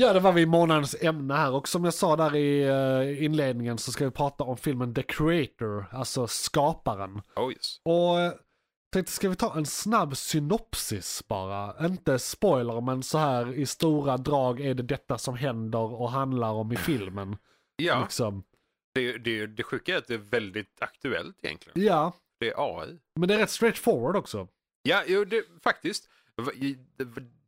Ja, det var vi i månadens ämne här och som jag sa där i eh, inledningen så ska vi prata om filmen The Creator, alltså skaparen. Oh yes. Och eh, tänkte, ska vi ta en snabb synopsis bara? Inte spoiler, men så här i stora drag är det detta som händer och handlar om i filmen. Ja, Liksom. det, det, det sjuka är att det är väldigt aktuellt egentligen. Ja, Det är AI. men det är rätt straightforward också. Ja, jo, det, faktiskt.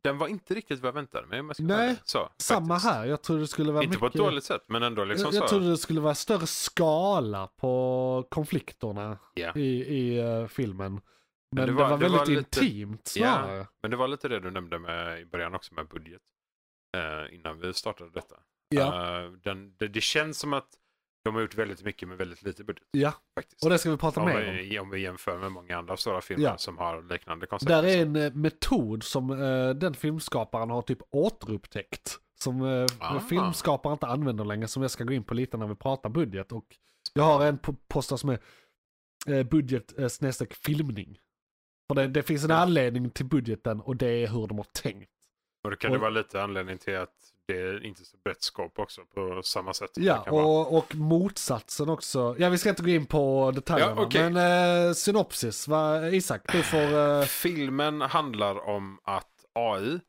Det var- det- Den var inte riktigt vad jag väntade mig. jag Nej, så, Samma här, jag trodde det skulle vara Inte på mycket... ett dåligt sätt, men ändå liksom jag, jag trodde det skulle vara större skala på på Ja. i, i eh, filmen. Men, det det var- var, det var väldigt lite- intimt snarare. Men det var lite det du nämnde med, i början också med budget. Eh, innan vi startade detta. Ja. Eh, den, det, det känns som att de har gjort väldigt mycket med väldigt lite budget. Ja, Faktiskt. och det ska vi prata om, mer om. vi, om vi jämför med många andra stora filmer Ja. som har liknande koncept. Där är en eh, metod som eh, den filmskaparen har typ återupptäckt. Som eh, Ah. filmskapare inte använder längre, som jag ska gå in på lite när vi pratar budget. Och jag har en po- post där som är eh, budget eh, snedstreck filmning. För det, det finns en Ja. anledning till budgeten och det är hur de har tänkt. Och det kan och- det vara lite anledning till att det är inte så brett scope också på samma sätt. Ja, och, och motsatsen också. Ja, vi ska inte gå in på detaljerna. Ja, okej. Men eh, synopsis, va? Isak, du får... Eh, Filmen handlar om att AI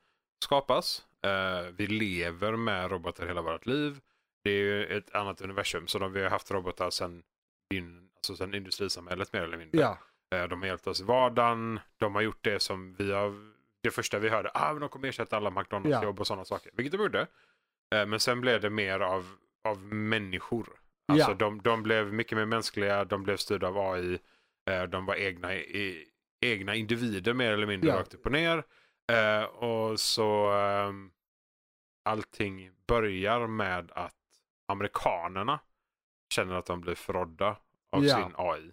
skapas. Eh, vi lever med robotar hela vårt liv. Det är ju ett annat universum, så de, vi har haft robotar sedan, in, alltså industrisamhället mer eller mindre. ja, Eh, De har hjälpt oss i vardagen. De har gjort det som vi har... Det första vi hörde, ah, men de kommer ersätta alla McDonalds-jobb och sådana saker. Vilket de gjorde. Eh, Men sen blev det mer av, av människor. Alltså Ja. de, de blev mycket mer mänskliga, de blev styrda av AI. Eh, De var egna, i, egna individer mer eller mindre Ja. rakt upp och ner. Eh, Och så ehm, allting börjar med att amerikanerna känner att de blir förrådda av Ja. sin AI.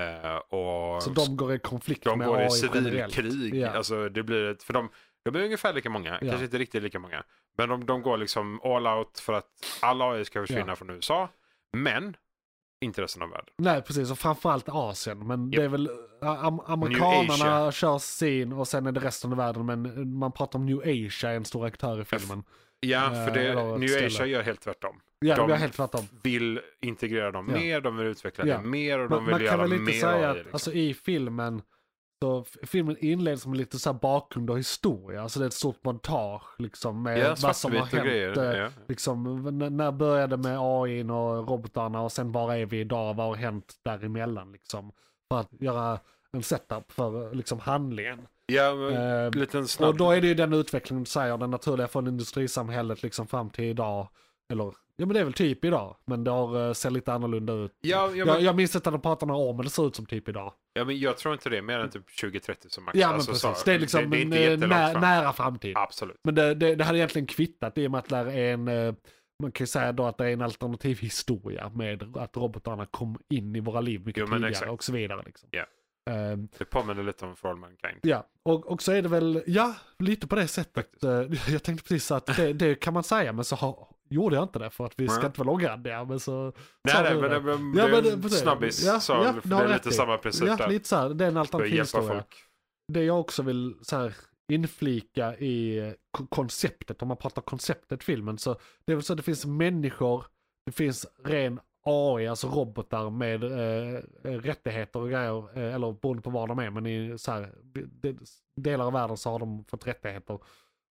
Eh, och så de går i konflikt de med går AI i civilkrig. Ja. Alltså, det blir ett, för de, de är ungefär lika många, Ja. kanske inte riktigt lika många. Men de, de går liksom all out för att all AI ska försvinna Ja. från USA. Men inte resten av världen. Nej, precis. Och framförallt Asien. Men det Japp. är väl äh, am amerikanerna kör sin och sen är det resten av världen. Men man pratar om New Asia, en stor aktör i filmen. Ja, för det, ett New ställe. Asia gör helt tvärtom. Ja, De- är helt tvärtom. Vill integrera dem Ja. mer, de vill utveckla Ja. det mer och Man, de vill man kan göra väl mer lite säga AI. att Liksom. alltså, i filmen, så filmen inleds med lite så här bakgrund och historia. Alltså det är ett stort montage liksom med ja, vad som har hänt. grejer. eh, Ja. Liksom, när började med AI och robotarna och sen var är vi idag, vad har hänt däremellan liksom. För att göra en setup för liksom handlingen. Ja, men, Eh, liten snabb. och då är det ju den utvecklingen du säger, den naturliga från industrisamhället liksom fram till idag. Eller, ja men det är väl typ idag, men det har, eh, ser lite annorlunda ut. ja, ja, jag, men, jag minns inte att de pratade år, men det ser ut som typ idag. Ja, men jag tror inte det är mer än typ 2030 som max. Ja men Alltså, precis, så- det är liksom det är inte en, nä, nära framtid. Absolut. Men det, det, det hade egentligen kvittat i och med att det är en, eh, man kan ju säga då att det är en alternativ historia med att robotarna kom in i våra liv mycket Jo, tidigare exakt. och så vidare. Liksom. Ja. Ehm, Det påminner lite om For All Mankind. ja, och, och så är det väl, ja, lite på det sättet. Eh, jag tänkte precis att det, det kan man säga, men så har, gjorde jag inte det för att vi ska Nej. inte vara långrandiga. Men så Nej, nej, men det. men Ja, det är men en snabbis. Ja, så ja, det är lite i. samma princip Ja, där. lite så här, det är en alternativ historia. Det jag också vill så här, inflika i ko- konceptet, om man pratar konceptet filmen, så det är väl så att det finns människor, det finns ren AI, alltså robotar med eh, eh, rättigheter och grejer, eh, eller beroende på var de är, men i så här, de, delar av världen så har de fått rättigheter.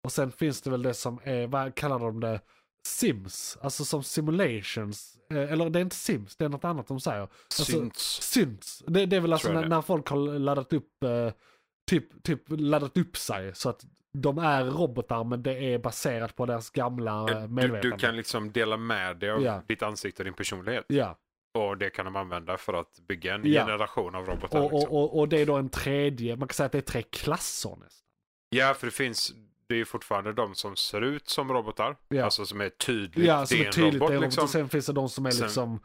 Och sen finns det väl det som är, vad kallar de det, Sims, alltså som simulations, eh, eller det är inte Sims, det är något annat de säger. Alltså, Synts. Syns. Det, det är väl alltså när, när folk har laddat upp, eh, typ, typ laddat upp sig så att de är robotar men det är baserat på deras gamla Du, medvetande. du kan liksom dela med dig av Ja. ditt ansikte och din personlighet. Ja, Och det kan de använda för att bygga en Ja. generation av robotar. och, liksom. och, och, och det är då en tredje, man kan säga att det är tre klasser nästan. Ja, för det finns, det är ju fortfarande de som ser ut som robotar. Ja. Alltså som är tydligt, Ja, som det är är en tydligt robot det är liksom. och sen finns det de som är Sen- liksom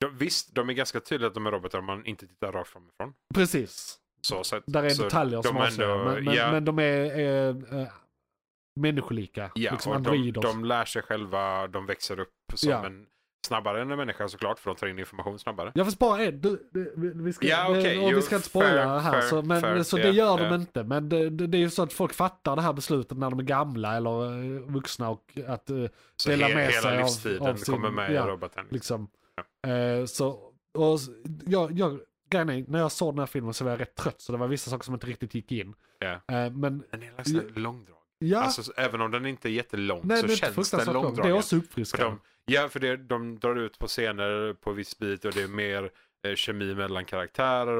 De, visst, de är ganska tydliga att de är robotar om man inte tittar rakt framifrån. Precis. Så, så, Där är så detaljer som de ändå- avslöjar. Men, men, ja. men de är eh, eh, människolika. Ja, liksom och de, androider. de lär sig själva, de växer upp som Ja. en, snabbare än en människa såklart, för de tar in information snabbare. Jag får spara en. Du, du, vi- ska, Ja, okej. och vi ska inte spoila här. fair, så, men, fair. så Ja, det gör de ja. inte. Men det, det, är ju så att folk fattar det här beslutet när de är gamla eller eh, vuxna och att Så Dela he, med hela sig av- livstiden av sin- kommer med ja, i roboten. liksom. Eh, så, och jag, jag, grejen är, när jag såg den här filmen så var jag rätt trött så det var vissa saker som inte riktigt gick in. Ja. Eh, men Den är liksom långdrag. ja, Alltså, så- även om den inte är jättelång nej, så känns den långt. Det är långdragen. också uppfriskande. Ja, för det, de drar ut på scener på viss bit och det är mer eh, kemi mellan karaktärer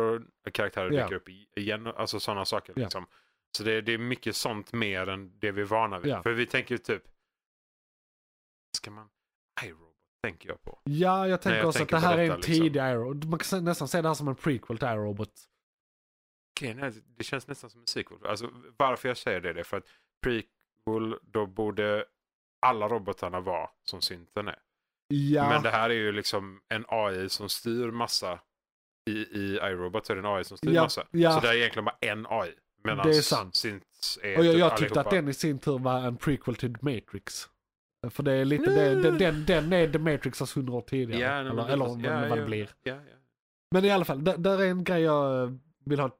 och karaktärer Ja. dyker upp igen. Alltså sådana saker. Ja. Liksom. Så det, det är mycket sånt mer än det vi är vana vid. Ja. För vi tänker ju typ, ska man, iRobot tänker jag på. Ja, jag tänker jag också tänker att det här är detta, en liksom. tidig iRobot. Man kan nästan se det här som en prequel till iRobot. Grejen är, det känns nästan som en sequel. Alltså, varför jag säger det är för att prequel, då borde alla robotarna vara som synten är. Ja, Men det här är ju liksom en AI som styr massa. I, i iRobot är det en AI som styr Ja, massa. ja. Så det är egentligen bara en AI. Medan Det är sant. synts är och jag, typ jag tyckte allihopa. att den i sin tur var en prequel till The Matrix. För det är lite, det, den, den, den är The Matrix fast hundra år tidigare. Ja, eller det- eller ja, vad, det blir. Men i alla fall, där, där är en grej jag eh, vill ha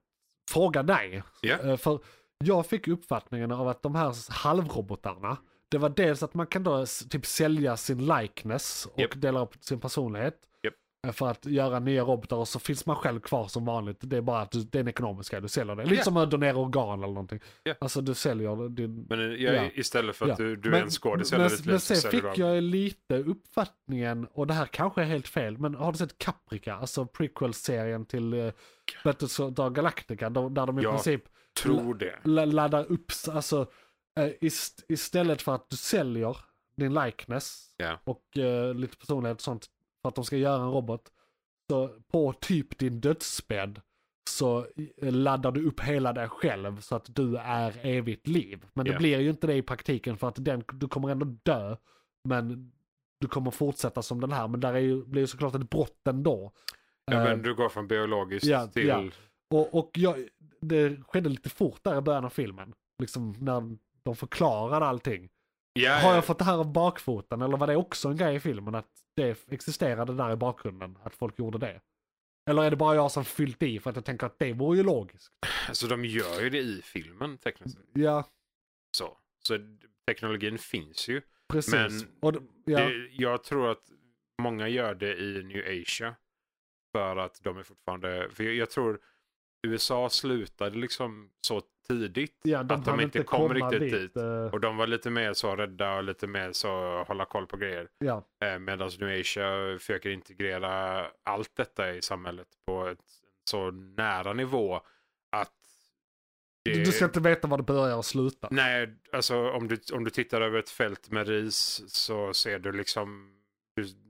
fråga dig. Eh, För jag fick uppfattningen av att de här halvrobotarna, det var dels att man kan då typ sälja sin likeness och Japp. dela upp sin personlighet. Japp. eh, För att göra nya robotar och så finns man själv kvar som vanligt. Det är bara att du, det är en ekonomisk grej, du säljer det. Lite Ja. som att donera organ eller någonting. Ja. Alltså du säljer din... Men jag, Ja. istället för att Ja. du, du är Men- en skådis hela ditt liv men sen fick jag lite uppfattningen, och det här kanske är helt fel, men har du sett Caprica, alltså prequel-serien till uh, Battlestar Galactica, där, där de i Ja. princip tror det. la- laddar upp, alltså eh, ist, istället för att du säljer din likeness Ja. och eh, lite personlighet och sånt för att de ska göra en robot, så på typ din dödsbädd så eh, laddar du upp hela dig själv så att du är evigt liv. Men det Ja. blir ju inte det i praktiken för att den, du kommer ändå dö. Men du kommer fortsätta som den här. Men där är ju, blir ju såklart ett brott ändå. Ja, Eh, men du går från biologiskt ja, till... ja. och och jag, det skedde lite fort där i början av filmen. Liksom när de förklarade allting. Ja, Har ja. jag fått det här av bakfoten eller var det också en grej i filmen att det existerade där i bakgrunden? Att folk gjorde det? Eller är det bara jag som fyllt i för att jag tänker att det vore ju logiskt? Alltså de gör ju det i filmen tekniskt sett. Ja, Så. så teknologin finns ju. precis. Men det, ja, Det, jag tror att många gör det i New Asia. För att de är fortfarande... För jag, jag tror USA slutade liksom så tidigt. ja, de att de inte kom riktigt dit. eh, Och de var lite mer så rädda och lite mer så hålla koll på grejer. ja. Eh, Medan New Asia försöker integrera allt detta i samhället på ett så nära nivå att det... Du, ska inte veta var det börjar och slutar. Nej, alltså om du, om du tittar över ett fält med ris så ser du liksom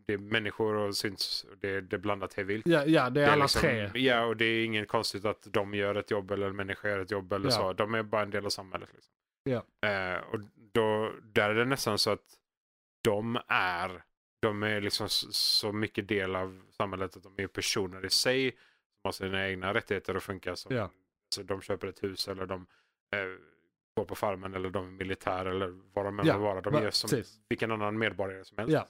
det är människor och syns, det är, det är blandat hej vilt. Ja, ja, det är Det är alla liksom- tre. Ja, och det är inget konstigt att de gör ett jobb eller en människa gör ett jobb eller Ja. så. De är bara en del av samhället. Liksom. Ja. Eh, och då, där är det nästan så att de är, de är liksom så, så mycket del av samhället att de är personer i sig som har sina egna rättigheter att funka som Ja. så de köper ett hus eller de eh, går på farmen eller de är militär eller vad de än Ja, vara. De är som precis. vilken annan medborgare som helst. Ja.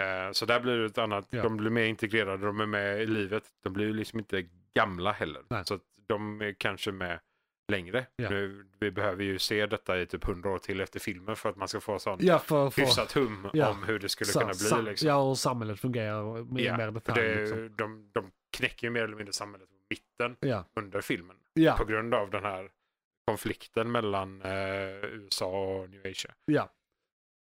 Eh, så där blir det ett annat, Ja. de blir mer integrerade, de är med i livet. De blir liksom inte gamla heller. Nej. Så de är kanske med längre. Ja. Nu, vi behöver ju se detta i typ hundra år till efter filmen för att man ska få sån Ja, för, för hyfsat hum Ja. om hur det skulle sa- kunna bli. liksom. Ja, och samhället fungerar med Ja, mer detalj. det, liksom. de, de knäcker ju mer eller mindre samhället på mitten under filmen. På grund av den här konflikten mellan eh, USA och New Asia. ja.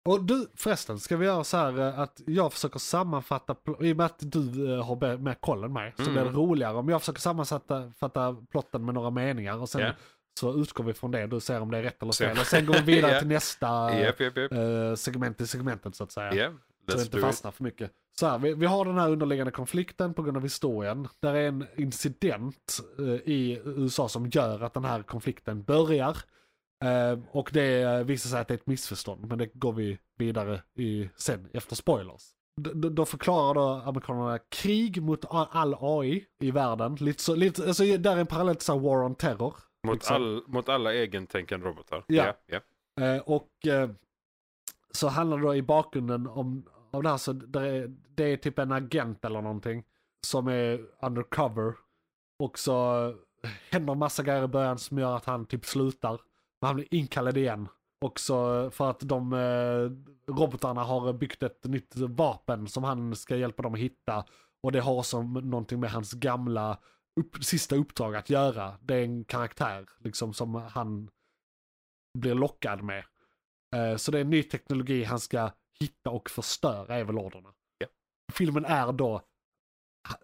Och du förresten, ska vi göra så här eh, att jag försöker sammanfatta, i och med att du eh, har mer koll än mig, så Mm. blir det roligare om jag försöker sammanfatta fatta plotten med några meningar och sen Ja. så utgår vi från det, du ser om det är rätt eller fel. Och sen går vi vidare Ja. till nästa japp, japp. eh, segment i segmentet så att säga. Yeah, Så det inte fastnar för mycket. Så här, vi, vi har den här underliggande konflikten på grund av historien. Där är en incident eh, i USA som gör att den här konflikten börjar. Eh, och det visar sig att det är ett missförstånd, men det går vi vidare i sen efter spoilers. d- då förklarar då amerikanerna krig mot all AI i världen. Lite så, lite, alltså där är en parallell till så War on Terror. Mot, liksom. all, mot alla egentänkande robotar. Ja. ja. Eh, och eh, så handlar det då i bakgrunden om, om det här så det är, det är typ en agent eller någonting som är undercover. Och så händer massa grejer i början som gör att han typ slutar. Men han blir inkallad igen. Och så för att de eh, robotarna har byggt ett nytt vapen som han ska hjälpa dem att hitta. Och det har som någonting med hans gamla upp, sista uppdrag att göra. Det är en karaktär liksom som han blir lockad med. Eh, Så det är ny teknologi han ska hitta och förstöra är väl orderna. Ja. Filmen är då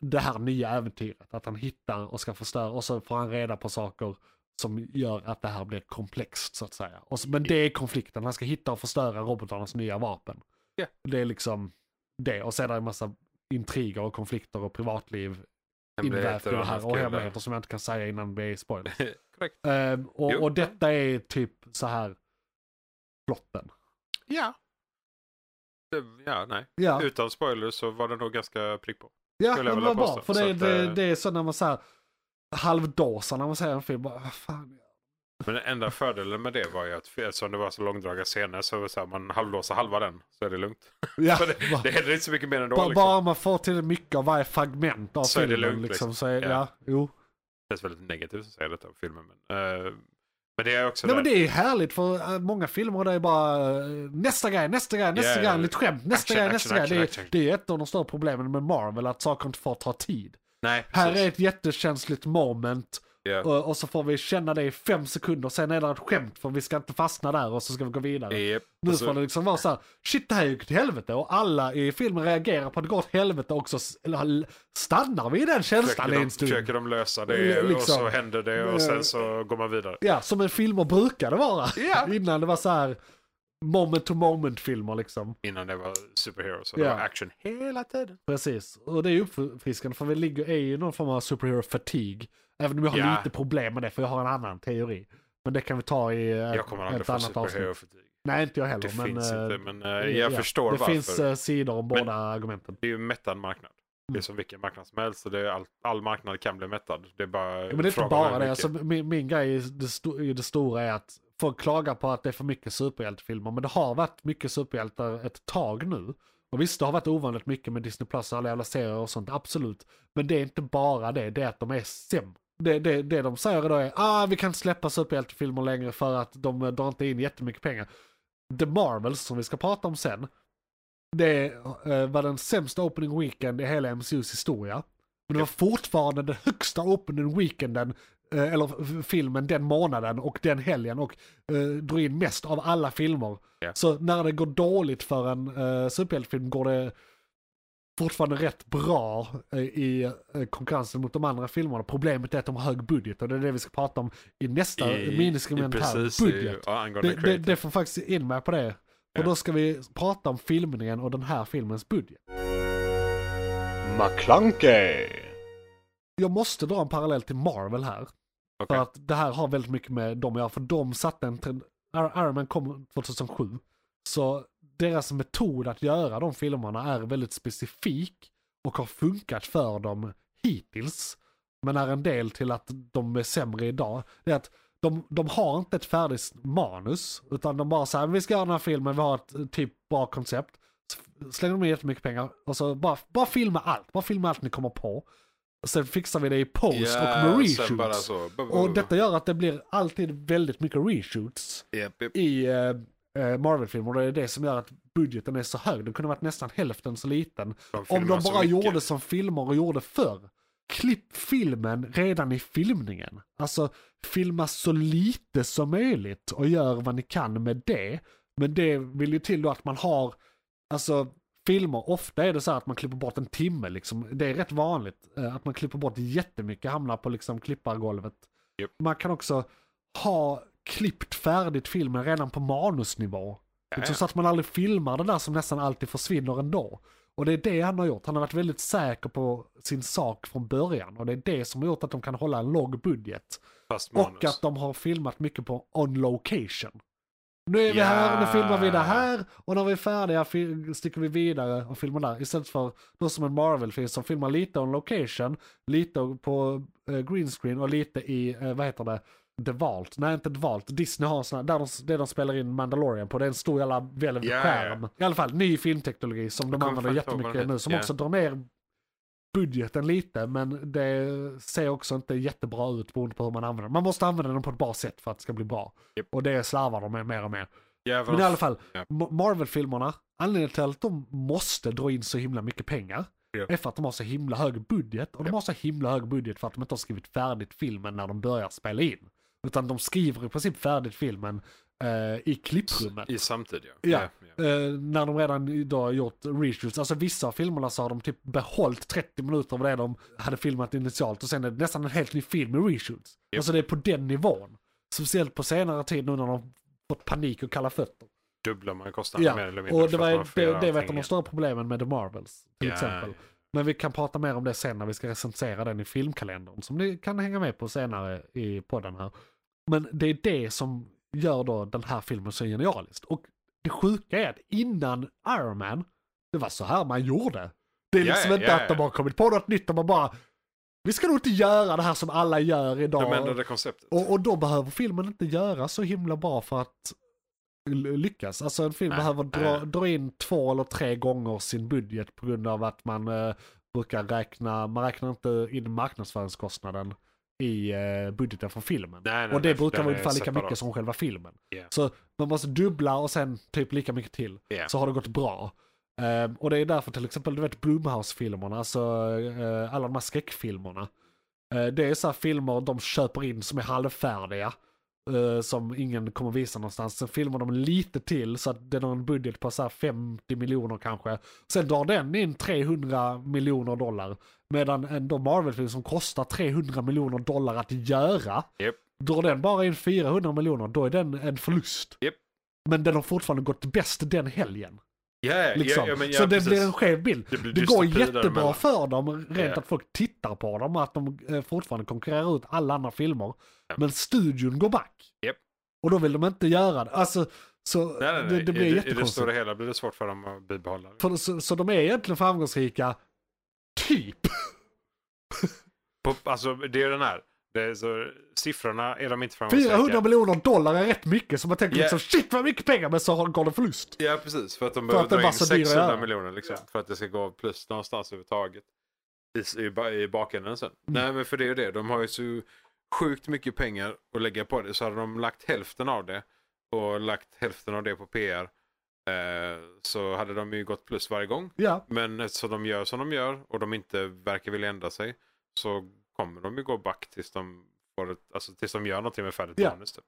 det här nya äventyret. Att han hittar och ska förstöra och så får han reda på saker som gör att det här blir komplext så att säga. Och men det är konflikten, han ska hitta och förstöra robotarnas nya vapen. Ja. Det är liksom det. Och sen är det en massa intriger och konflikter och privatliv invävt i det här. Och hemligheter som jag inte kan säga innan det blir spoiler. Korrekt. Ehm, och, Jo. och detta är typ så här plotten. Ja. Ja, nej. Ja, Utan spoilers så var det nog ganska prick på. ja det var bra. För det, Så det, eh, det är så när man säger halvdåsar när man ser en film. Bara, vad fan. Men den enda fördelen med det var ju att eftersom det var så långdragna scener så var det så här, man halvlåser halva den så är det lugnt. Ja, det, det händer inte så mycket mer ändå. bara, liksom. bara man får till mycket av varje fragment av Så är det filmen. lugnt, liksom, liksom. så är, ja. Ja. jo. Det känns väldigt negativt att säga detta om filmen. Men, eh, men det är också Nej, där. men det är härligt för äh, många filmer det är bara äh, nästa grej, nästa grej, nästa Ja, grej, lite skämt, nästa Action, grej, action, nästa grej. action, Det, action. är- det är ett av de stora problemen med Marvel, att saker inte får ta tid. Nej, Här är ett jättekänsligt moment Ja. och, och så får vi känna det i fem sekunder, sen är det ett skämt för vi ska inte fastna där och så ska vi gå vidare. Japp. Nu Och så- får det liksom vara så här, shit det här gick till helvete och alla i filmen reagerar på att det går åt helvete också. Stannar vi i den känslan försöker, i de, en stund? försöker de lösa det Liksom. och så händer det och sen så går man vidare. Ja, som en filmer brukade vara. Ja. Innan det var så här moment to moment filmer liksom. Innan det var superheroes så Ja. det var action hela tiden. Precis, och det är ju uppfriskande för vi ligger i någon form av superhero fatigue. Även om jag har Ja. lite problem med det för jag har en annan teori. Men det kan vi ta i ett, Jag kommer aldrig ett få annat avsnitt. superhero-fatig. Nej, inte jag heller. Det men, finns eh, inte, men eh, jag ja, förstår Det varför. finns eh, sidor om båda argumenten. Det är ju mättad marknad. Det är Mm. som vilken marknad som helst. Och det är all, all marknad kan bli mättad. Det är bara Ja, men det är inte bara det. Alltså, min, min grej i det, sto- i det stora är att folk klagar på att det är för mycket superhjältefilmer. Men det har varit mycket superhjältar ett tag nu. Och visst, det har varit ovanligt mycket med Disney Plus och alla jävla serier och sånt, absolut. Men det är inte bara det, det är att de är sämre. Det, det, det de säger då är ah vi kan inte släppa superhjältefilmer längre för att de drar inte in jättemycket pengar. The Marvels, som vi ska prata om sen, det eh, var den sämsta opening weekend i hela MCUs historia. Men det var fortfarande den högsta opening weekenden, eller f- filmen den månaden och den helgen och eh, drog in mest av alla filmer. Ja. Så när det går dåligt för en eh, superhjältefilm går det fortfarande rätt bra eh, i eh, konkurrensen mot de andra filmerna. Problemet är att de har hög budget och det är det vi ska prata om i nästa minisegment i- här. Budget. Det, det, det får faktiskt in mig på det. Och Ja. då ska vi prata om filmningen och den här filmens budget. McClunkey. Jag måste dra en parallell till Marvel här. Okay. För att det här har väldigt mycket med dem att göra. För de satte en trend. Iron Man kom 2007. Så deras metod att göra de filmerna är väldigt specifik och har funkat för dem hittills. Men är en del till att de är sämre idag. Det är att de, de har inte ett färdigt manus. Utan de bara säger vi ska göra den här filmen, vi har ett typ bra koncept. Så slänger de in jättemycket pengar och så bara, bara filma allt. Bara filma allt ni kommer på. Sen fixar vi det i post och med reshoots. Och detta gör att det blir alltid väldigt mycket reshoots Japp, japp. i eh, eh, Marvel-filmer. Och det är det som gör att budgeten är så hög. Den kunde varit nästan hälften så liten. De Om de bara gjorde som filmer och gjorde förr. Klipp filmen redan i filmningen. Alltså filma så lite som möjligt och gör vad ni kan med det. Men det vill ju till då att man har, alltså filmer, ofta är det så här att man klipper bort en timme liksom. Det är rätt vanligt eh, att man klipper bort jättemycket, hamnar på liksom klippargolvet. Japp. Man kan också ha klippt färdigt filmen redan på manusnivå. Liksom så att man aldrig filmar det där som nästan alltid försvinner ändå. Och det är det han har gjort. Han har varit väldigt säker på sin sak från början. Och det är det som har gjort att de kan hålla en låg budget. Och att de har filmat mycket på on location. Nu är vi Ja. här, nu filmar vi det här och när vi är färdiga sticker vi vidare och filmar där. Istället för då som en Marvel-film som filmar lite on location, lite på eh, green screen och lite i, eh, vad heter det, The Vault. Nej inte The Vault, Disney har här, där de, det de spelar in Mandalorian på, det är en stor jävla Ja, ja, skärm. I alla fall ny filmteknologi som de använder jättemycket nu, som heter. också drar ner budgeten lite, men det ser också inte jättebra ut beroende på hur man använder den. Man måste använda den på ett bra sätt för att det ska bli bra. Japp. Och det slarvar de med mer och mer. Jävlar. Men i alla fall. Ma- Marvel-filmerna, anledningen till att de måste dra in så himla mycket pengar Ja. är för att de har så himla hög budget. Och de har så himla hög budget för att de inte har skrivit färdigt filmen när de börjar spela in. Utan de skriver i princip färdigt filmen i klipprummet. I samtid ja. Ja. ja. Eh, när de redan då har gjort reshoots. Alltså vissa av filmerna så har de typ behållit 30 minuter av det de hade filmat initialt och sen är det nästan en helt ny film med reshoots. Japp. Alltså det är på den nivån. Speciellt på senare tid nu när de fått panik och kalla fötter. Dubblar man kostnaderna mer Ja, eller mindre. och det, var, det, det är ett av de stora problemen med The Marvels till Ja, exempel. Men vi kan prata mer om det sen när vi ska recensera den i filmkalendern som ni kan hänga med på senare i podden här. Men det är det som gör då den här filmen så genialisk. Och det sjuka är att innan Iron Man, det var så här man gjorde. Det är liksom inte ja, att de har kommit på något nytt, de har bara vi ska nog inte göra det här som alla gör idag. De ändrade konceptet. Och, och då behöver filmen inte göra så himla bra för att lyckas. Alltså en film Nej, behöver dra, nej. dra in två eller tre gånger sin budget på grund av att man eh, brukar räkna, man räknar inte in marknadsföringskostnaden i eh, budgeten för filmen. Nej, nej, och det nej, brukar vara är ungefär lika mycket som själva filmen. Ja. Så man måste dubbla och sen typ lika mycket till. Ja. Så har det gått bra. Ehm, och det är därför till exempel, du vet Blumhouse-filmerna, alltså eh, alla de här skräckfilmerna. Eh, det är så här filmer de köper in som är halvfärdiga. eh, som ingen kommer visa någonstans. Sen filmar de lite till så att det är någon budget på så här 50 miljoner kanske. Sen drar den in 300 miljoner dollar. Medan en då Marvel-film som kostar 300 miljoner dollar att göra. Japp. Drar den bara in 400 miljoner, då är den en förlust. Japp. Men den har fortfarande gått bäst den helgen. Ja, Liksom. ja, men, ja, så det precis. blir en skev bild. Det Det går jättebra för dem, rent att folk tittar på dem, att de eh, fortfarande konkurrerar ut alla andra filmer. Men studion går back. Japp. Och då vill de inte göra det. Alltså, så Nej, nej, nej. Det, det blir I, I det jättekonstigt. stora hela blir det svårt för dem att bibehålla. För, så, så de är egentligen framgångsrika, typ. På, alltså, det är den här. Är så, siffrorna är de inte framgångsrika. 400 miljoner dollar är rätt mycket, så man tänker Ja. liksom shit vad mycket pengar, men så har- går det förlust. Ja, precis. För att de behöver dra in så dyr att 600 göra. miljoner liksom. För att det ska gå plus någonstans överhuvudtaget. I, i, i bakänden sen. Mm. Nej, men för det är det. De har ju så sjukt mycket pengar att lägga på det. Så hade de lagt hälften av det och lagt hälften av det på PR. Eh, så hade de ju gått plus varje gång. Ja, Men eftersom de gör som de gör och de inte verkar vilja ändra sig så kommer de ju gå back tills de, får ett, alltså, tills de gör någonting med färdigt Ja. manus. Typ.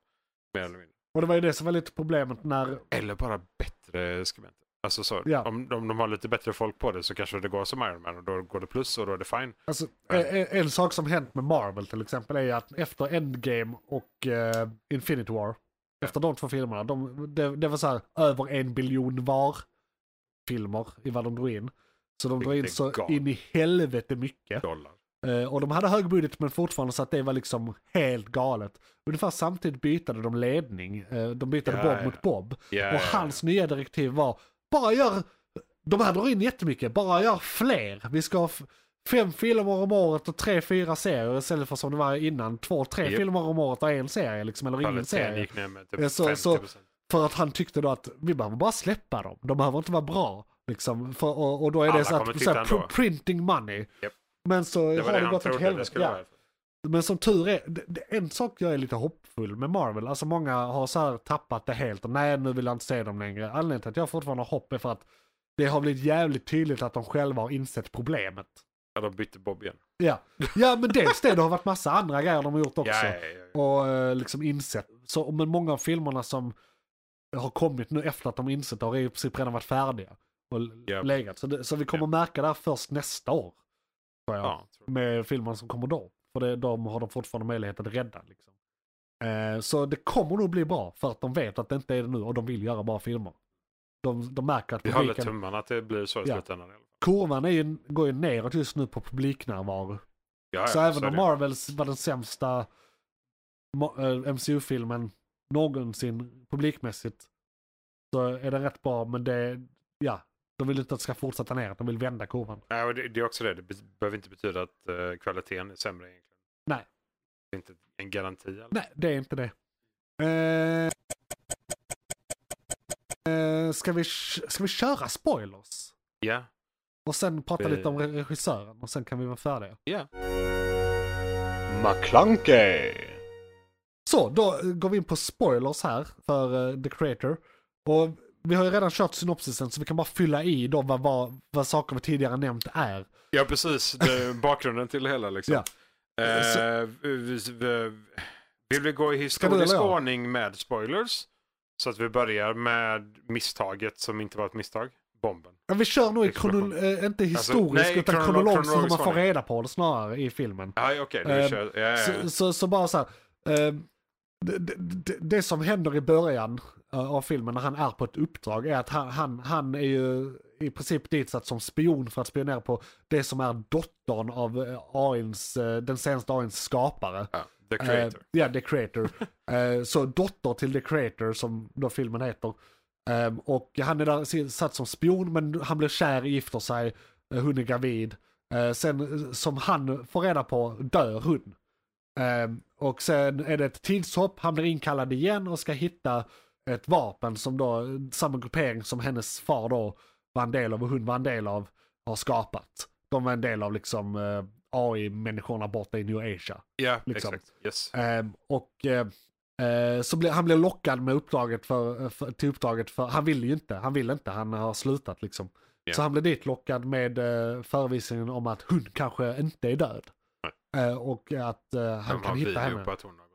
Mer eller mindre. och det var ju det som var lite problemet när Eller bara bättre skribenter. Alltså så, Ja. om, om de har lite bättre folk på det så kanske det går som Iron Man och då går det plus och då är det fine. Alltså, en, en sak som hänt med Marvel till exempel är att efter Endgame och eh, Infinity War, efter de två filmerna, de, det, det var så här över en biljon var filmer i vad de drog in. Så de drog in så in i helvete mycket. Dollar. Eh, och de hade hög budget men fortfarande så att det var liksom helt galet. Ungefär samtidigt bytade de ledning. Eh, de bytade Ja, Bob ja. mot Bob. Ja, Och hans nya direktiv var, bara gör, de här drar in jättemycket, bara gör fler. Vi ska fem filmer om året och tre, fyra serier istället för som det var innan, två, tre Japp. filmer om året och en serie liksom, eller ingen serie. gick ner med typ Eh, så- 50%. så- För att han tyckte då att vi behöver bara släppa dem, de behöver inte vara bra. Liksom, för, och, och då är Alla det så att, så här, printing money. Japp. Men så det har det gått åt helvete. Ja. Men som tur är, det, en sak jag är lite hoppfull med Marvel, alltså många har så här tappat det helt och nej nu vill jag inte se dem längre. Anledningen till att jag fortfarande har hopp är för att det har blivit jävligt tydligt att de själva har insett problemet. Ja, de bytte Bob igen. Ja, ja men dels det, det har varit massa andra grejer de har gjort också. Ja, ja, ja. Och eh, liksom insett. Så, men många av filmerna som har kommit nu efter att de insett det har i princip redan varit färdiga. Och Ja. legat. Så, det, så vi kommer märka det här först nästa år. Tror jag Ja, tror med filmerna som kommer då. För det, de har de fortfarande möjlighet att rädda. Liksom. Eh, så det kommer nog bli bra för att de vet att det inte är det nu och de vill göra bra filmer. De, de märker att Vi håller publiken, tummarna att det blir så i Ja. slutändan. kurvan är ju, går ju neråt just nu på publiknärvaro. Ja, så ja, även om. Marvels var den sämsta Ma- eh, MCU-filmen någonsin publikmässigt så är den rätt bra men det, ja, de vill inte att det ska fortsätta ner, de vill vända kurvan. Nej, och det, det är också det. Det be- behöver inte betyda att eh, kvaliteten är sämre egentligen. Nej. Det är inte en garanti. Eller? Nej, det är inte det. Eh, eh, ska, vi, ska vi köra spoilers? Ja. Och sen prata lite om re- regissören och sen kan vi vara färdiga. Ja. McClunkey. Så, då eh, går vi in på spoilers här för eh, The Creator. Och vi har ju redan kört synopsisen så vi kan bara fylla i då vad, vad, vad saker vi tidigare nämnt är. ja, precis. Det är bakgrunden till det hela liksom. Ja. Eh, Så- vi, vi, vill vi gå i historisk ordning med spoilers? Så att vi börjar med misstaget som inte var ett misstag. Bomben. Ja, vi kör nog i kronol- eh, inte historiskt nej, utan kronolo- kronologiskt hur man får reda på det snarare i filmen. Ja, okej. Eh, kör. Ja, ja, ja. Så, så, så bara så här. Eh, det, det, det, det som händer i början eh, av filmen när han är på ett uppdrag är att han, han, han är ju i princip ditsatt som spion för att spionera på det som är dottern av eh, AIns, eh, den senaste AIns skapare. Ja, The Creator. Eh, ja, The Creator. Eh, så dotter till The Creator som då filmen heter. Eh, och han är där satt som spion men han blir kär, gifter sig, eh, hon är gravid. Eh, sen eh, som han får reda på dör hon. Eh, och sen är det ett tidshopp, han blir inkallad igen och ska hitta ett vapen som då samma gruppering som hennes far då var en del av och hon var en del av har skapat. De var en del av liksom eh, AI-människorna borta i New Asia. Ja, liksom. exakt. Yes. Ehm, och eh, så blir, han blir lockad med uppdraget för, för, till uppdraget för han vill ju inte, han vill inte, han har slutat liksom. Ja. Så han blir dit lockad med eh, förevisningen om att hon kanske inte är död. Eh, och att eh, han har kan hitta henne.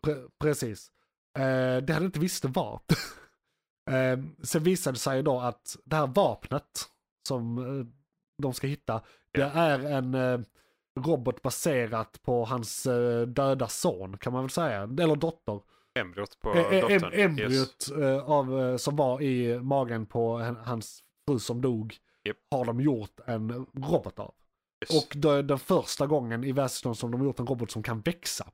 Pre- precis. Eh, det han inte visste var. eh, sen visade det sig då att det här vapnet som de ska hitta, det Ja. är en robot baserat på hans eh, döda son kan man väl säga. Eller dotter. Embryot på Eh, eh, em- dottern. Embryot eh, av, som var i magen på hans fru som dog Japp. har de gjort en robot av. Yes. Och det är den första gången i världshistorien som de har gjort en robot som kan växa.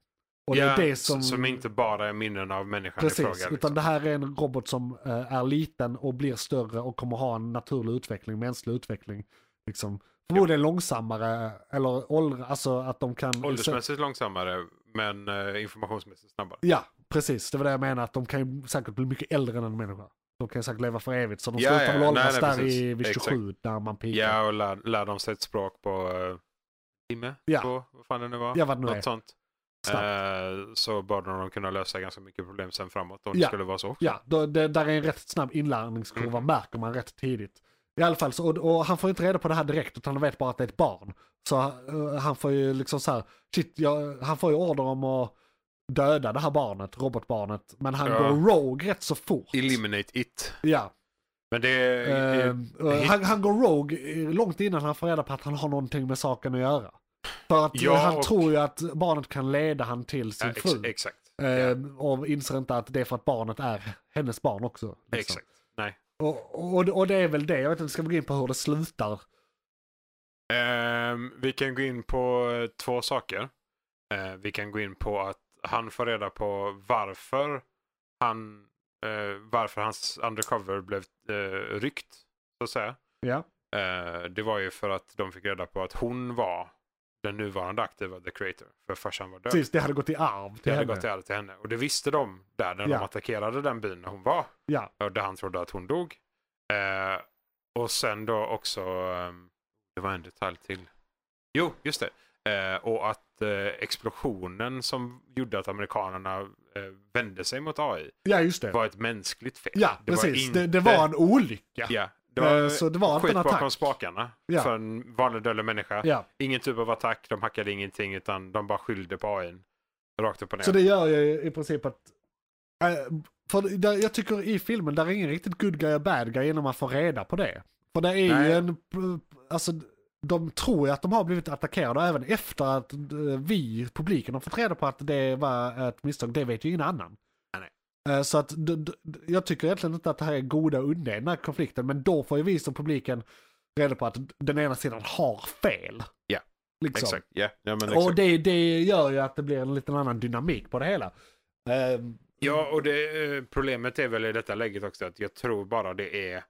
Och det ja, är det som... som inte bara är minnen av människan i Precis, fråga. utan Liksom. det här är en robot som är liten och blir större och kommer ha en naturlig utveckling, mänsklig utveckling. Liksom. Förmodligen långsammare, eller åldra, alltså att de kan... Åldersmässigt långsammare, men eh, informationsmässigt snabbare. Ja, precis. Det var det jag menar, att de kan ju säkert bli mycket äldre än en människa. De kan ju säkert leva för evigt, så de Ja, slutar ja, väl åldras där i, vid Exakt. 27 när man pikar. Ja, och lär, lär de sig ett språk på uh, timme, Ja. två, vad fan det nu var. Ja, vad det nu Något är. sånt. Eh, så borde de kunna lösa ganska mycket problem sen framåt om det Ja. skulle vara så. Ja, då, det, där är en rätt snabb inlärningskurva, Mm. märker man rätt tidigt. I alla fall, så, och, och han får inte reda på det här direkt, utan han vet bara att det är ett barn. Så eh, han får ju liksom så här, shit, jag, han får ju order om att döda det här barnet, robotbarnet. Men han Ja. går rogue rätt så fort. Eliminate it. Ja. Men det är... Eh, han, han går rogue långt innan han får reda på att han har någonting med saken att göra. För att eh, Ja, han och- tror ju att barnet kan leda han till sin ja, ex, fru. exakt. Ja, Och inser inte att det är för att barnet är hennes barn också. liksom. exakt. Nej. Och, och, och det är väl det, jag vet inte, ska vi gå in på hur det slutar? Ehm, vi kan gå in på eh, två saker. Eh, vi kan gå in på att han får reda på varför han eh, varför hans undercover blev uh, ryckt. Så att säga. Ja. Eh, det var ju för att de fick reda på att hon var den nuvarande aktiva The Creator. För farsan var död. Precis, det hade gått i arv till det hade henne. gått i arv till henne. Och det visste de där när Ja. de attackerade den byn när hon var. Ja, Och där han trodde att hon dog. Eh, och sen då också, ehm, det var en detalj till. Jo, just det. Eh, och att eh, explosionen som gjorde att amerikanerna eh, vände sig mot AI ja just det. var ett mänskligt fel. ja, Det var precis. inte- det, det var en olycka. Ja, det var Eh, så det var skit en bakom attack. spakarna Ja. för en vanlig dödlig människa. Ja. Ingen typ av attack, de hackade ingenting utan de bara skyllde på AI. Rakt upp och ner. Så det gör ju i princip att... eh, för där, jag tycker i filmen, där är ingen riktigt good guy och bad guy innan man får reda på det. För det är ju Nej. en... Alltså, de tror ju att de har blivit attackerade även efter att eh, vi, publiken, har fått reda på att det var ett misstag. Det vet ju ingen annan. Eh, Så att jag tycker egentligen inte att det här är goda och onda i den här konflikten. Men då får ju vi som publiken reda på att den ena sidan har fel. Ja, Liksom. Exakt, ja. ja men Och det, det gör ju att det blir en liten annan dynamik på det hela. Ehm, Ja, och det, eh, problemet är väl i detta läget också att jag tror bara det är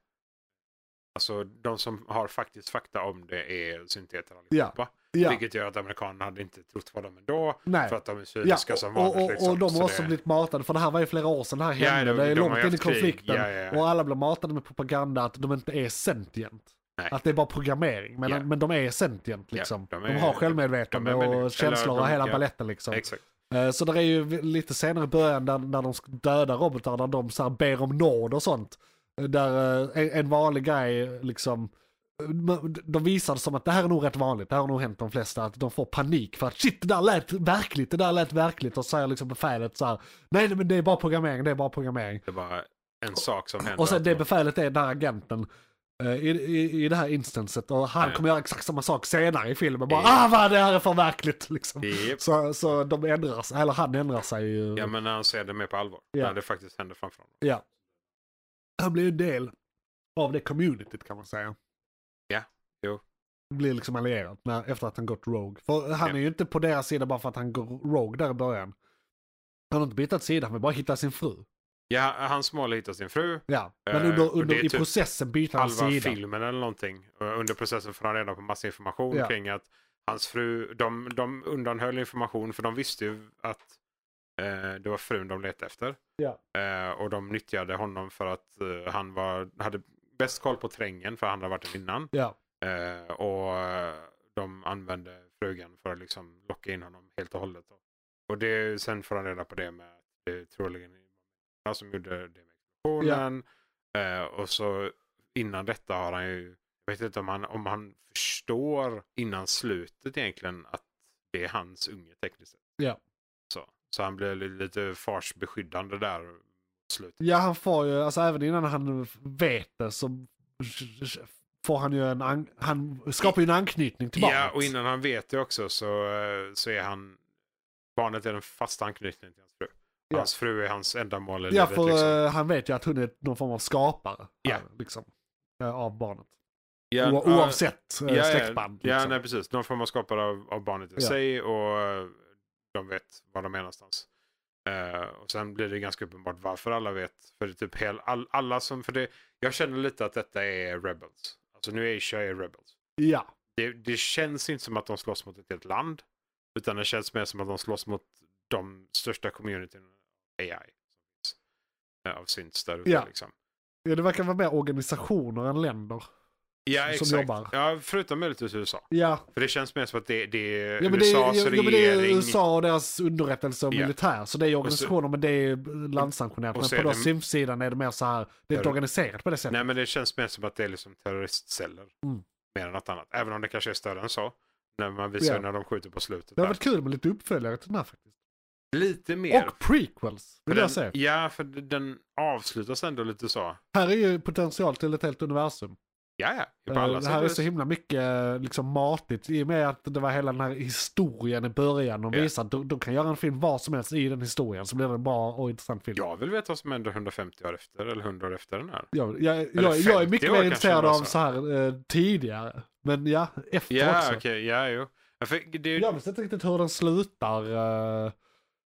Alltså de som har faktiskt fakta om det är synteter allihopa. Ja, Vilket gör att amerikanerna hade inte trott på dem ändå. nej. För att de är Ja, cyniska som och, vanligt. och, liksom. och de har också det- blivit matade, för det här var ju flera år sedan det här Ja, hände. de- det är de långt in i konflikten. Ja, ja, ja. Och alla blir matade med propaganda att de inte är sentient. Nej. Att det är bara programmering. Men, Ja. men de är sentient liksom. de de, är- har självmedvetande de är och känslor och de- hela ja. baletten liksom. Exakt. Eh, Så det är ju lite senare i början där, där de ska döda robotar, där de så här ber om nåd och sånt. Eh, Där eh, en, en vanlig grej liksom, de visar det som att det här är nog rätt vanligt, det här har nog hänt de flesta, att de får panik för att shit det där lät verkligt, det där lät verkligt och säger liksom befälet så här, nej nej, men det är bara programmering, det är bara programmering. Det är bara en sak som händer. Och sen det de- befälet är den här agenten eh, i, i, i det här instanset och han Ja. kommer göra exakt samma sak senare i filmen. Bara ah vad det här är för verkligt liksom. Japp. Så, så de ändrar sig, eller han ändrar sig ju. Ja, men när han ser det mer på allvar. Ja. När det faktiskt händer framför honom. Ja. Han blir en del av det communityt kan man säga. Jo. Blir liksom allierad när, efter att han gått Rogue. För han Ja. är ju inte på deras sida bara för att han går Rogue där i början. Han har inte bytt sida, han vill bara hitta sin fru. Ja, hans mål är att hitta sin fru. Ja, men Eh, under, och under, i typ processen byter han halva sida. filmen eller någonting. Och Under processen får han reda på massa information Ja. kring att hans fru, de, de undanhöll information för de visste ju att eh, det var frun de letade efter. Ja. Eh, och de nyttjade honom för att eh, han var, hade bäst koll på trängen för han hade varit där innan. Ja, Eh, och eh, de använde frugan för att liksom locka in honom helt och hållet. Och det, sen får han reda på det med att det troligen han som gjorde det med explosionen. Eh, och så innan detta har han ju, jag vet inte om han, om han förstår innan slutet egentligen att det är hans unge tekniskt sett. Ja. Så, så han blir li- lite fars beskyddande där slutet. ja han får ju, alltså även innan han vet det så får han ju en, an, han skapar ju en anknytning till barnet. Ja, och innan han vet det också så, eh, så är han, barnet är den fasta anknytningen till hans fru. Ja. Hans fru är hans ändamål i Ja, livet. för liksom. eh, han vet ju att hon är någon form av skapare. Ja. här, liksom, eh, av barnet. Ja, O- ja, oavsett eh, ja, släktband. Ja, liksom. nej, precis. Någon form av skapare av, av barnet i Ja. sig och eh, de vet var de är någonstans. Eh, och sen blir det ganska uppenbart varför alla vet. För det är typ hel, all, alla som, för det, jag känner lite att detta är Rebels. Alltså nu är Rebels. ja. Det, det känns inte som att de slåss mot ett helt land. Utan det känns mer som att de slåss mot de största communityn AI. Eh, av synts där ute Ja. liksom. ja, det verkar vara mer organisationer än länder. Ja, Som exakt. jobbar. Ja, förutom möjligtvis USA. Ja, För det känns mer som att det, det är ja men, det, USAs ja, ja, men det är regering. USA och deras underrättelse och Ja. militär. Så det är organisationer men det är landsanktionerat. Men så på SIMF-sidan är det mer så här, det är inte organiserat på det sättet. Nej, men det känns mer som att det är liksom terroristceller. Mm. Mer än något annat. Även om det kanske är större än så. När man visar Ja. när de skjuter på slutet. Det har varit kul med lite uppföljare till den här faktiskt. Lite mer. Och prequels, vill jag den, säga. Ja, för den avslutas ändå lite så. Här är ju potential till ett helt universum. Ja, ja. På Eh, alla det här är så himla mycket eh, liksom matigt i och med att det var hela den här historien i början. De Ja. visar att de, kan göra en film var som helst i den historien så blir det en bra och intressant film. Jag vill veta vad som händer 150 år efter eller 100 år efter den här. Jag, jag, jag, jag är 50 mycket mer intresserad av så. här eh, tidigare. Men ja, efter Ja, också. okej. Ja, jo. För det, Jag vet inte riktigt hur den slutar eh,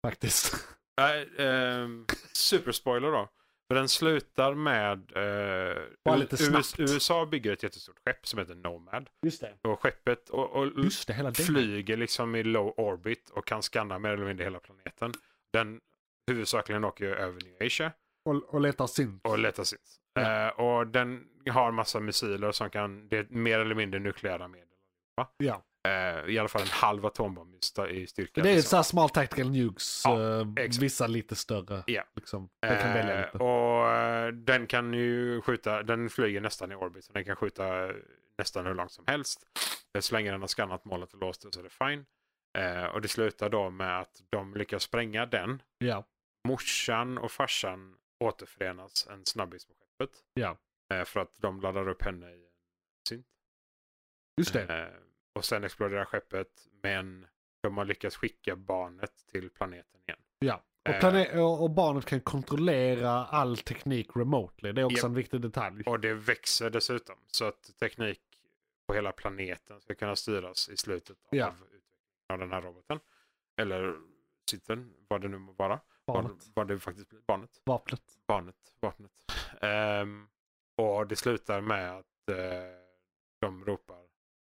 faktiskt. Nej, ehm, superspoiler då. För den slutar med... Eh, US-. USA bygger ett jättestort skepp som heter Nomad. Just det. Och skeppet och, och det, flyger liksom i low orbit och kan scanna mer eller mindre hela planeten. Den huvudsakligen åker över New Asia Och, och letar synt. och letar sitt. Ja. Eh, och den har massa missiler som kan, det är mer eller mindre nukleära medel. Ja. Eh, I alla fall en halv atombomb i, styrka. Det är liksom. så här small tactical nukes. Ja, exakt. vissa lite större. Ja. Liksom. Den kan välja Eh, lite. och den kan ju skjuta, den flyger nästan i orbit. Så den kan skjuta nästan hur långt som helst. Så länge den har skannat målet och låst det så är det fine. Och det slutar då med att de lyckas spränga den. Ja. Morsan och farsan återförenas en snabbis på skeppet. Eh, för att de laddar upp henne i en synt. Just det. Och sen exploderar skeppet. Men de har lyckats skicka barnet till planeten igen. Ja. Och, Eh. plane- och, barnet kan kontrollera all teknik remotely. Det är också Japp. en viktig detalj. Och det växer dessutom. Så att teknik på hela planeten ska kunna styras i slutet av Ja. utvecklingen av den här roboten. Eller sitter, vad det nu må vara. Barnet. Vad, det faktiskt blir. Barnet. Vapnet. Barnet. Vapnet. Ehm, och det slutar med att eh, de ropar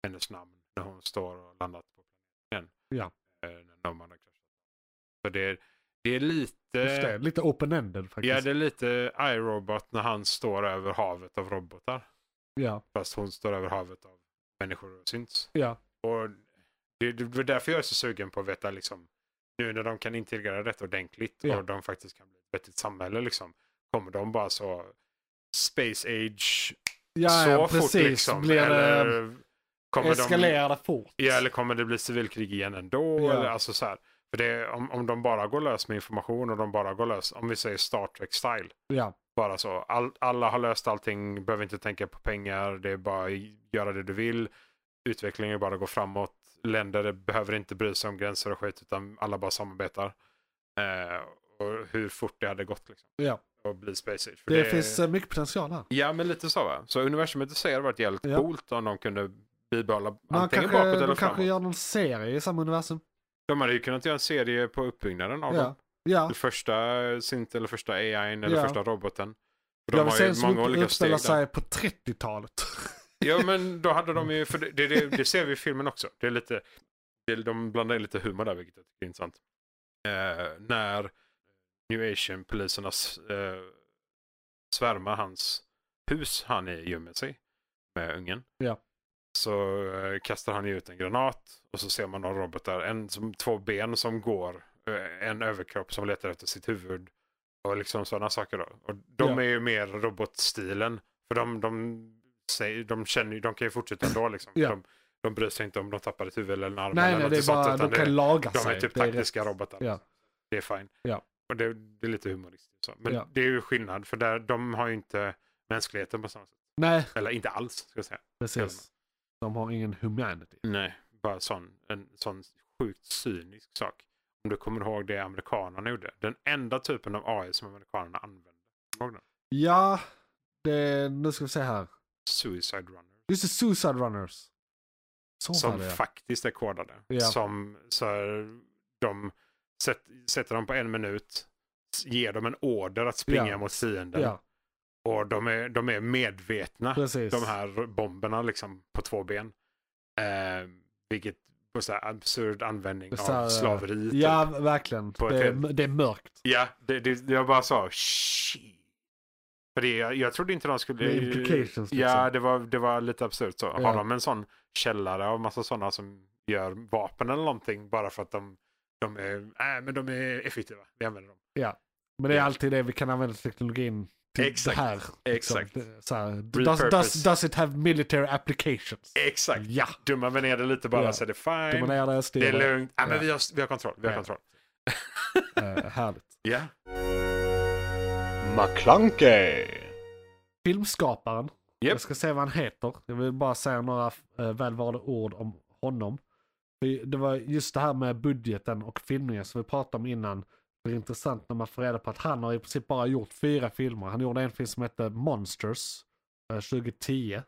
hennes namn när hon står och landat på planeten. Ja. Eh, när Nomad har kraschat. Så det, det är lite... Just det, lite open-ended faktiskt. Ja, det är lite iRobot när han står över havet av robotar. ja. Fast hon står över havet av människor och syns. ja. Och det, det var därför jag är så sugen på att veta liksom, nu när de kan integrera detta ordentligt Ja. och de faktiskt kan bli ett vettigt samhälle liksom. Kommer de bara så space age Ja, så ja, fort precis. liksom? Blir det, eller, kommer de, eskalerar det fort? ja, eller kommer det bli civilkrig igen ändå? Ja. Eller, alltså, så här. För det, om, om de bara går lös med information och de bara går lös, om vi säger Star Trek style. Ja, Bara så, all, alla har löst allting, behöver inte tänka på pengar, det är bara att göra det du vill. Utvecklingen bara att gå framåt. Länder behöver inte bry sig om gränser och skit utan alla bara samarbetar. Eh, och hur fort det hade gått liksom. ja. Och bli Space Age. För Det, finns eh, mycket potential här. Ja men lite så va. Så universumet i sig hade varit jävligt Ja. coolt om de kunde bibehålla Man antingen kanske, bakåt eller de kanske framåt. gör någon serie i samma universum. De hade ju kunnat göra en serie på uppbyggnaden av Ja. dem. Ja, Det första synt eller första AIn eller Ja. första roboten. För jag de vill har se en som många upp- olika steg utspelar där. sig på 30-talet. Ja men då hade de ju, för det, det, det, ser vi i filmen också. Det är lite, det, de blandar in lite humor där vilket jag tycker är intressant. Eh, när New Asian-poliserna eh, svärmar hans hus han är gömmer sig med ungen. Ja. Så eh, kastar han ut en granat och så ser man några robotar, en som två ben som går, eh, en överkropp som letar efter sitt huvud. Och liksom sådana saker då. Och de Ja. är ju mer robotstilen. För de, de, säger, de känner de kan ju fortsätta ändå liksom. Ja. De, de bryr sig inte om de tappar ett huvud eller en arm nej, eller nej, det är sånt, bara, de kan det, laga de sig. är typ Det är taktiska rätt- robotar. Ja. Det är fine. Ja. Och det, det är lite humoristiskt. Så. Men Ja. det är ju skillnad för där, de har ju inte mänskligheten på samma sätt. Nej, Eller inte alls ska jag säga. precis. De har ingen humanity. Nej, bara sån, en sån sjukt cynisk sak. Om du kommer ihåg det amerikanerna gjorde. Den enda typen av AI som amerikanerna använde. Ja, det, nu ska vi se här. Suicide Runner. Just det, Suicide Runners. Så Som faktiskt är kodade. Ja. Som så här, de sätt, sätter dem på en minut. Ger dem en order att springa Ja. mot fienden. Ja, Och de är, de är medvetna. precis. De här bomberna liksom på två ben. Eh, vilket på så här absurd användning här, av slaveri. typ. Ja, verkligen. Det, ett är- det är mörkt. Ja, det, det, jag bara sa shit. För det, jag, jag trodde inte de skulle... Implications, Ja, liksom. det var, det var lite absurt så. Ja. Har de en sån källare av massa sådana som gör vapen eller någonting bara för att de, de är, äh, men de är effektiva. Vi använder dem. Men det är Ja. alltid det vi kan använda teknologin Exakt. det här. liksom. Exakt. Det- Så här, does, does, does it have military applications? Exakt. Ja, Dumma vi ner det lite bara Ja. så är det fine. dominera det, styra. Det är lugnt. Ja, men Ja. vi, har, vi har kontroll. Vi har Ja. kontroll. Eh, härligt. Ja. McClunkey. Filmskaparen. Japp. Jag ska se vad han heter. Jag vill bara säga några uh, välvalda ord om honom. Det var just det här med budgeten och filmningen som vi pratade om innan. Det är intressant när man får reda på att han har i princip bara gjort fyra filmer. Han gjorde en film som hette Monsters eh, 2010.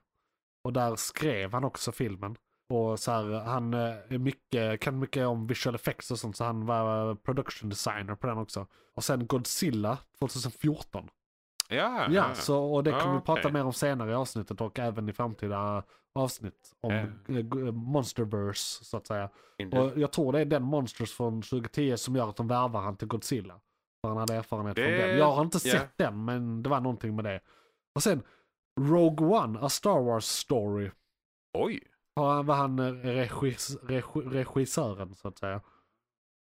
Och där skrev han också filmen. Och så här, han eh, är mycket, kan mycket om visual effects och sånt så han var eh, production designer på den också. Och sen Godzilla 2014. Ja, Ja, så, och det Ja, kommer vi prata okej. mer om senare i avsnittet och även i framtida avsnitt om Ja. eh, g- Monsterverse så att säga. Indeed. Och jag tror det är den Monsters från 2010 som gör att de värvar han till Godzilla. För han hade erfarenhet från Det- den. Jag har inte ja. sett den men det var någonting med det. Och sen Rogue One, A Star Wars Story. Oj. Han- var han eh, regis, regi, regissören så att säga.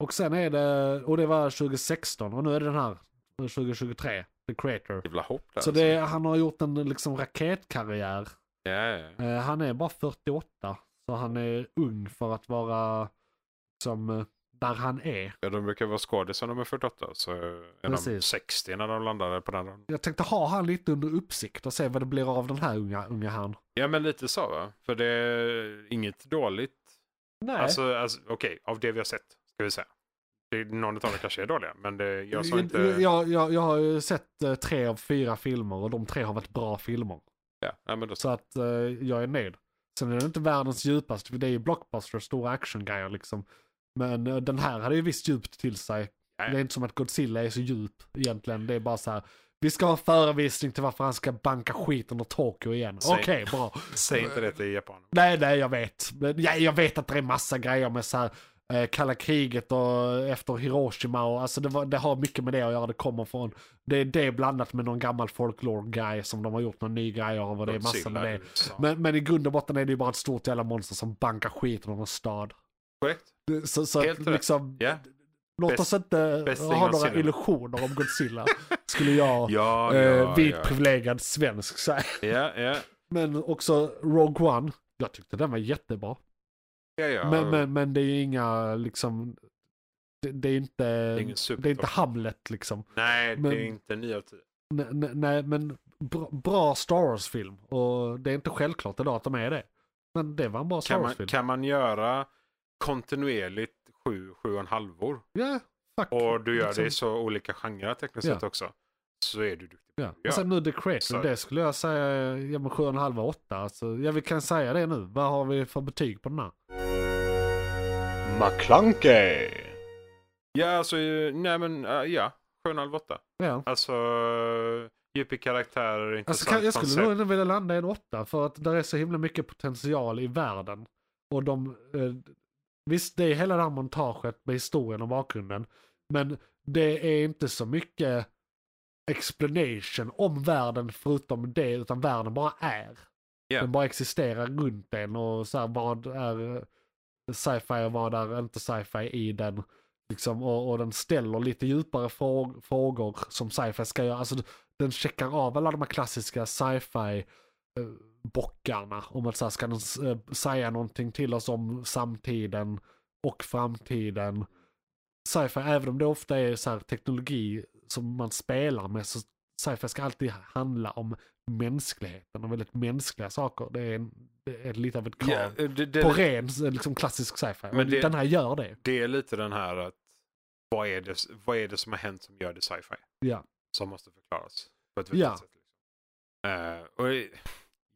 Och sen är det, och det var 2016 och nu är det den här 2023, The Creator. Jävla hopp där. Så alltså. det, han har gjort en liksom raketkarriär. Eh, han är bara 48. Så han är ung för att vara som eh, där han är. Ja, de brukar vara skådisar när de är 48. Så är de Precis. 60 när de landade på den. Jag tänkte ha han lite under uppsikt och se vad det blir av den här unga, unga han. Ja, men lite så va. För det är inget dåligt. Nej. Alltså, alltså okej, av det vi har sett ska vi säga. Det, någon av dem kanske är dåliga, men det, jag sa inte... jag, jag, jag har ju sett eh, tre av fyra filmer och de tre har varit bra filmer. Ja, men då, Så att eh, jag är nöjd. Sen är det inte världens djupaste, för det är ju blockbuster, stora actiongrejer liksom. Men eh, den här hade ju visst djupt till sig. Ja. Det är inte som att Godzilla är så djup egentligen. Det är bara så här. Vi ska ha en förevisning till varför han ska banka skiten ur Tokyo igen. Okej, bra. Säg inte det till Japan. Nej, nej, jag vet. Ja, jag vet att det är massa grejer med så här, eh, kalla kriget och efter Hiroshima och alltså det, var, det har mycket med det att göra. Det kommer från, det är det blandat med någon gammal folklore-grej som de har gjort någon ny grej av och det är massa Godzilla med det. Men, men i grund och botten är det ju bara ett stort jävla monster som bankar skiten ur en stad. Korrekt? Så, så Helt att liksom, Ja. låt oss inte ha några illusioner om Godzilla. skulle jag, Ja, eh, ja, vit ja. privilegierad svensk säga. Ja, ja. Men också Rogue One. Jag tyckte den var jättebra. Ja, ja. Men, men, men det är ju inga liksom, det, det är inte, är ingen det är inte Hamlet liksom. Nej, men- det är inte 9 av 10. Nej, nej, nej men bra, bra Star Wars-film. Och det är inte självklart idag att de är det. Men det var en bra Star Kan man, Wars-film. kan man göra kontinuerligt 7, 7,5 halvor Ja, fuck. och du gör liksom. det i så olika genrer tekniskt sett också. Så är du duktig. Ja. Ja. Och sen nu The Creator, det skulle jag säga, ja men 7,5 8. Alltså, ja vi kan säga det nu. Vad har vi för betyg på den här? McClunkey. Ja, alltså, eh, nej men äh, ja. 7,5 8. Ja. Alltså, djup i karaktärer, Alltså, intressant kan, jag skulle koncept. nog vilja landa i en åtta för att där är så himla mycket potential i världen. Och de, eh, visst det är hela det här montaget med historien och bakgrunden. Men det är inte så mycket explanation om världen förutom det, utan världen bara är. Ja. Den bara existerar runt en och så här, vad är eh, sci-fi och vad är inte sci-fi i den. Liksom, och, och den ställer lite djupare frå frågor som sci-fi ska göra. Alltså, den checkar av alla de här klassiska sci-fi eh, bockarna. Om att så här, ska den eh, säga någonting till oss om samtiden och framtiden. Sci-fi, även om det ofta är så här, teknologi som man spelar med, så sci-fi ska alltid handla om mänskligheten och väldigt mänskliga saker. Det är, är lite av ett krav. Ja, det, det, på ren liksom, klassisk sci-fi. Men det- den här gör det. det är lite den här att vad är, det, vad är det som har hänt som gör det sci-fi? Ja. Som måste förklaras på ett vettigt Ja. sätt. Liksom. Eh, och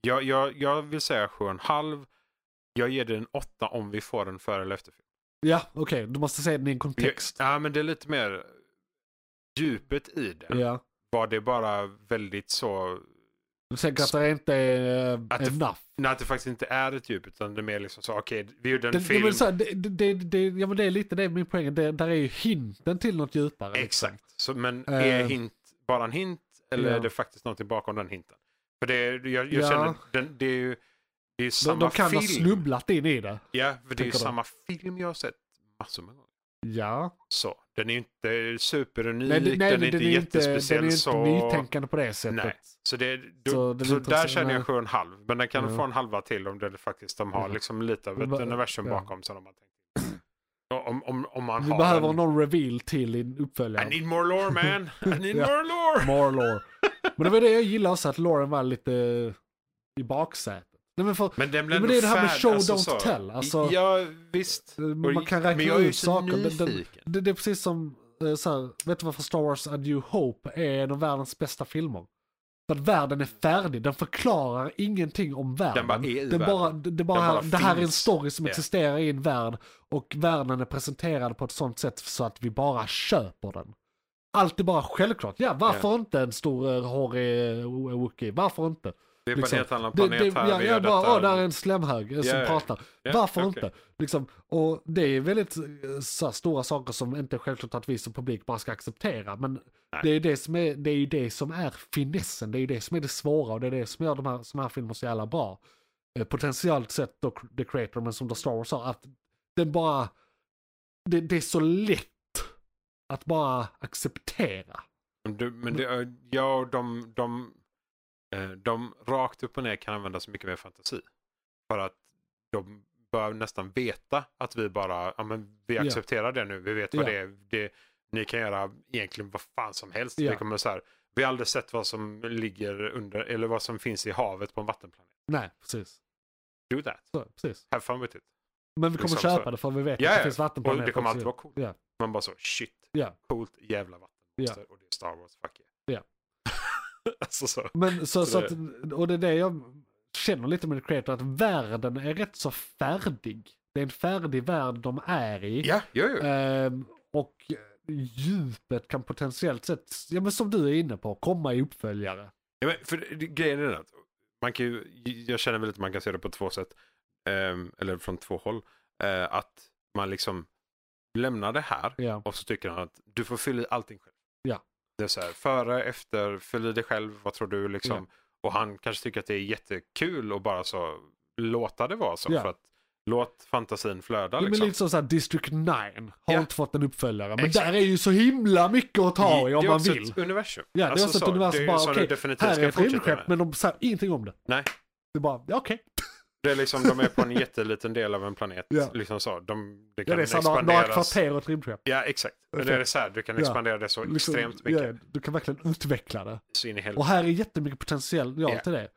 jag, jag, jag vill säga 7,5. Jag ger den 8 om vi får en före eller efterfilm. Ja, okej. Du måste säga den i en kontext. Ja, men det är lite mer djupet i det. Ja. Var det bara väldigt så... Du tänker att det inte är uh, Att det- enough. Nej, att det faktiskt inte är ett djup utan det är mer liksom så, okej, vi gjorde en Det, det, film. så här, det, det, det, ja, men det är lite det min poäng. Det, där är ju hinten till något djupare. liksom. Exakt. Så, men Eh. är hint bara en hint eller Ja. är det faktiskt någonting bakom den hinten? För det, är- jag, jag Ja. känner, den, det är ju det är De, samma de kan film. ha snubblat in i det. Ja, för det är ju samma film jag har sett massor med gånger. Ja. Så, den är inte superunik, Nej, nej, den är inte den är inte, den jättespeciell. är ju inte så... nytänkande på det sättet. Nej. Så, det, då, Så så, den är där känner jag sju och en halv. Men den kan Ja. få en halva till om det faktiskt de har liksom lite av ett universum ja. bakom som de har tänkt. Och Om, om, om man Vi har behöver en... någon reveal till i uppföljaren. I need more lore man! I need Ja. more lore! More lore. Men det var det jag gillade också, att Lauren var lite i baksätet. Nej, men för, Men den blir men det är det här med show, alltså don't så. tell, alltså- ja, visst. man Och- kan räkna men jag är ut saker. Den- den- det, det är precis som, eh, så här, vet du varför Star Wars A New Hope är en av världens bästa filmer? För att världen är färdig, den förklarar ingenting om världen. Den bara är i den världen. bara, det, det, bara, bara det här är en story som Ja. existerar i en värld och världen är presenterad på ett sånt sätt så att vi bara köper den. Allt är bara självklart. Ja, varför inte en stor uh, hårig uh, Wookie? Varför inte? Det är på liksom. en helt annan Det, planet det, här. ja, jag bara, åh, där är en slemhög eh, som pratar. Ja, Varför okej. inte? Liksom, och det är väldigt eh, så här, stora saker som inte självklart att vi som publik bara ska acceptera. Men Nej. det är, det, som är, det är ju det som är finessen, det är ju det som är det svåra och det är det som gör de här, såna här filmer så jävla bra. Eh, potentiellt sett då The Creator, men som The Star Wars sa, att den bara, det, det är så lätt att bara acceptera. Men Du, men det, ja, de, de, de rakt upp och ner kan använda så mycket mer fantasi. För att de bör nästan veta att vi bara, ja men vi accepterar det nu, vi vet vad Ja. det är. Det, ni kan göra egentligen vad fan som helst. Ja. Vi, kommer så här, vi har aldrig sett vad som ligger under, eller vad som finns i havet på en vattenplanet. Nej, precis. Do that. Så, precis. Have fun with it. Men vi kommer Liksom köpa så. det för vi vet Ja, att det finns vattenplaneter. Och det kommer alltid vara coolt. Man bara så, shit, Ja. coolt jävla vattenmonster. Och det är Star Wars, fuck yeah. Alltså så. Men så, Så så att, och det är det jag känner lite med The Creator, att världen är rätt så färdig. Det är en färdig värld de är i. Ja, jo, jo. Ehm, och djupet kan potentiellt sett, ja men som du är inne på, komma i uppföljare. Ja, men för grejen är att man kan ju, jag känner väl att man kan se det på två sätt. Ehm, eller från två håll. Eh, att man liksom lämnar det här Ja, och så tycker han att du får fylla i allting själv. Ja. Det är så här, före, efter, fyll i dig själv, vad tror du liksom. Och han kanske tycker att det är jättekul och bara så låta det vara så. Ja. För att låt fantasin flöda ja men liksom. lite som såhär District 9, har Ja. inte fått en uppföljare. Men Exakt. där är ju så himla mycket att ta i om det är man också vill. ett universum. Ja, det är Alltså också ett så, universum bara, okej, definitivt Här är ett rymdskepp men de säger ingenting om det. Nej. Det är bara, ja okej. Det är liksom, de är på en jätteliten del av en planet. Ja. Liksom så. De, det Ja, kan det är så några, några kvarter och rymdskepp. Ja, exakt. Okej. det är så här, du kan Ja. expandera det så Liksom, extremt mycket. Ja, du kan verkligen utveckla det. Och här är jättemycket potential ja, Ja. till det.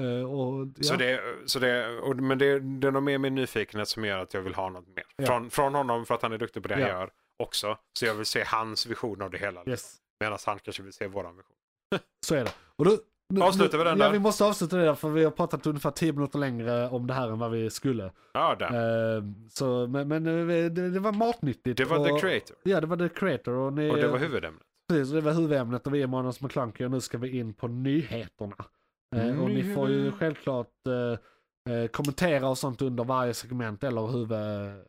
Eh, och, ja. Så det, så det, och, men det, det är nog mer min nyfikenhet som gör att jag vill ha något mer. Ja. Från, från honom för att han är duktig på det Ja. han gör också. Så jag vill se hans vision av det hela. Yes, Medan han kanske vill se våran vision. så är det. Och då, Avslutar vi den Ja, där? vi måste avsluta det där för vi har pratat ungefär 10 minuter längre om det här än vad vi skulle. Ja, där. Eh, så, men men eh, det, det var matnyttigt. Det var och, The Creator. Ja, det var The Creator. Och, ni, Och det var huvudämnet. Precis, det var huvudämnet och vi är Månads McClunky och nu ska vi in på nyheterna. Eh, och ni får ju självklart eh, eh, kommentera och sånt under varje segment eller huvudpodden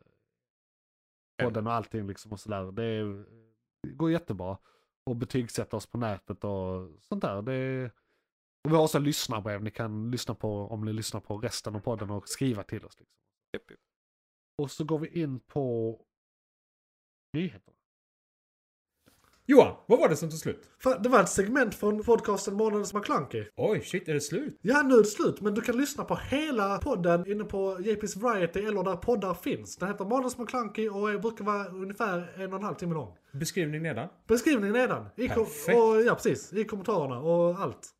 och allting liksom och sådär. Det, är- det går jättebra. Och betygsätta oss på nätet och sånt där. Det vi har också lyssnarbrev ni kan lyssna på om ni lyssnar på resten av podden och skriva till oss. Liksom. Japp, japp. Och så går vi in på nyheterna. Johan, vad var det som tog slut? Det var ett segment från podcasten Månadens McClunky. Oj, shit, är det slut? Ja, nu är det slut, men du kan lyssna på hela podden inne på JP's Variety eller där poddar finns. Den heter Månadens McClunky och är- brukar vara ungefär en och en halv timme lång. Beskrivning nedan. Beskrivningen nedan. I kom- Perfekt. och, ja, precis. I kommentarerna och allt.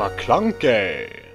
McClunkey!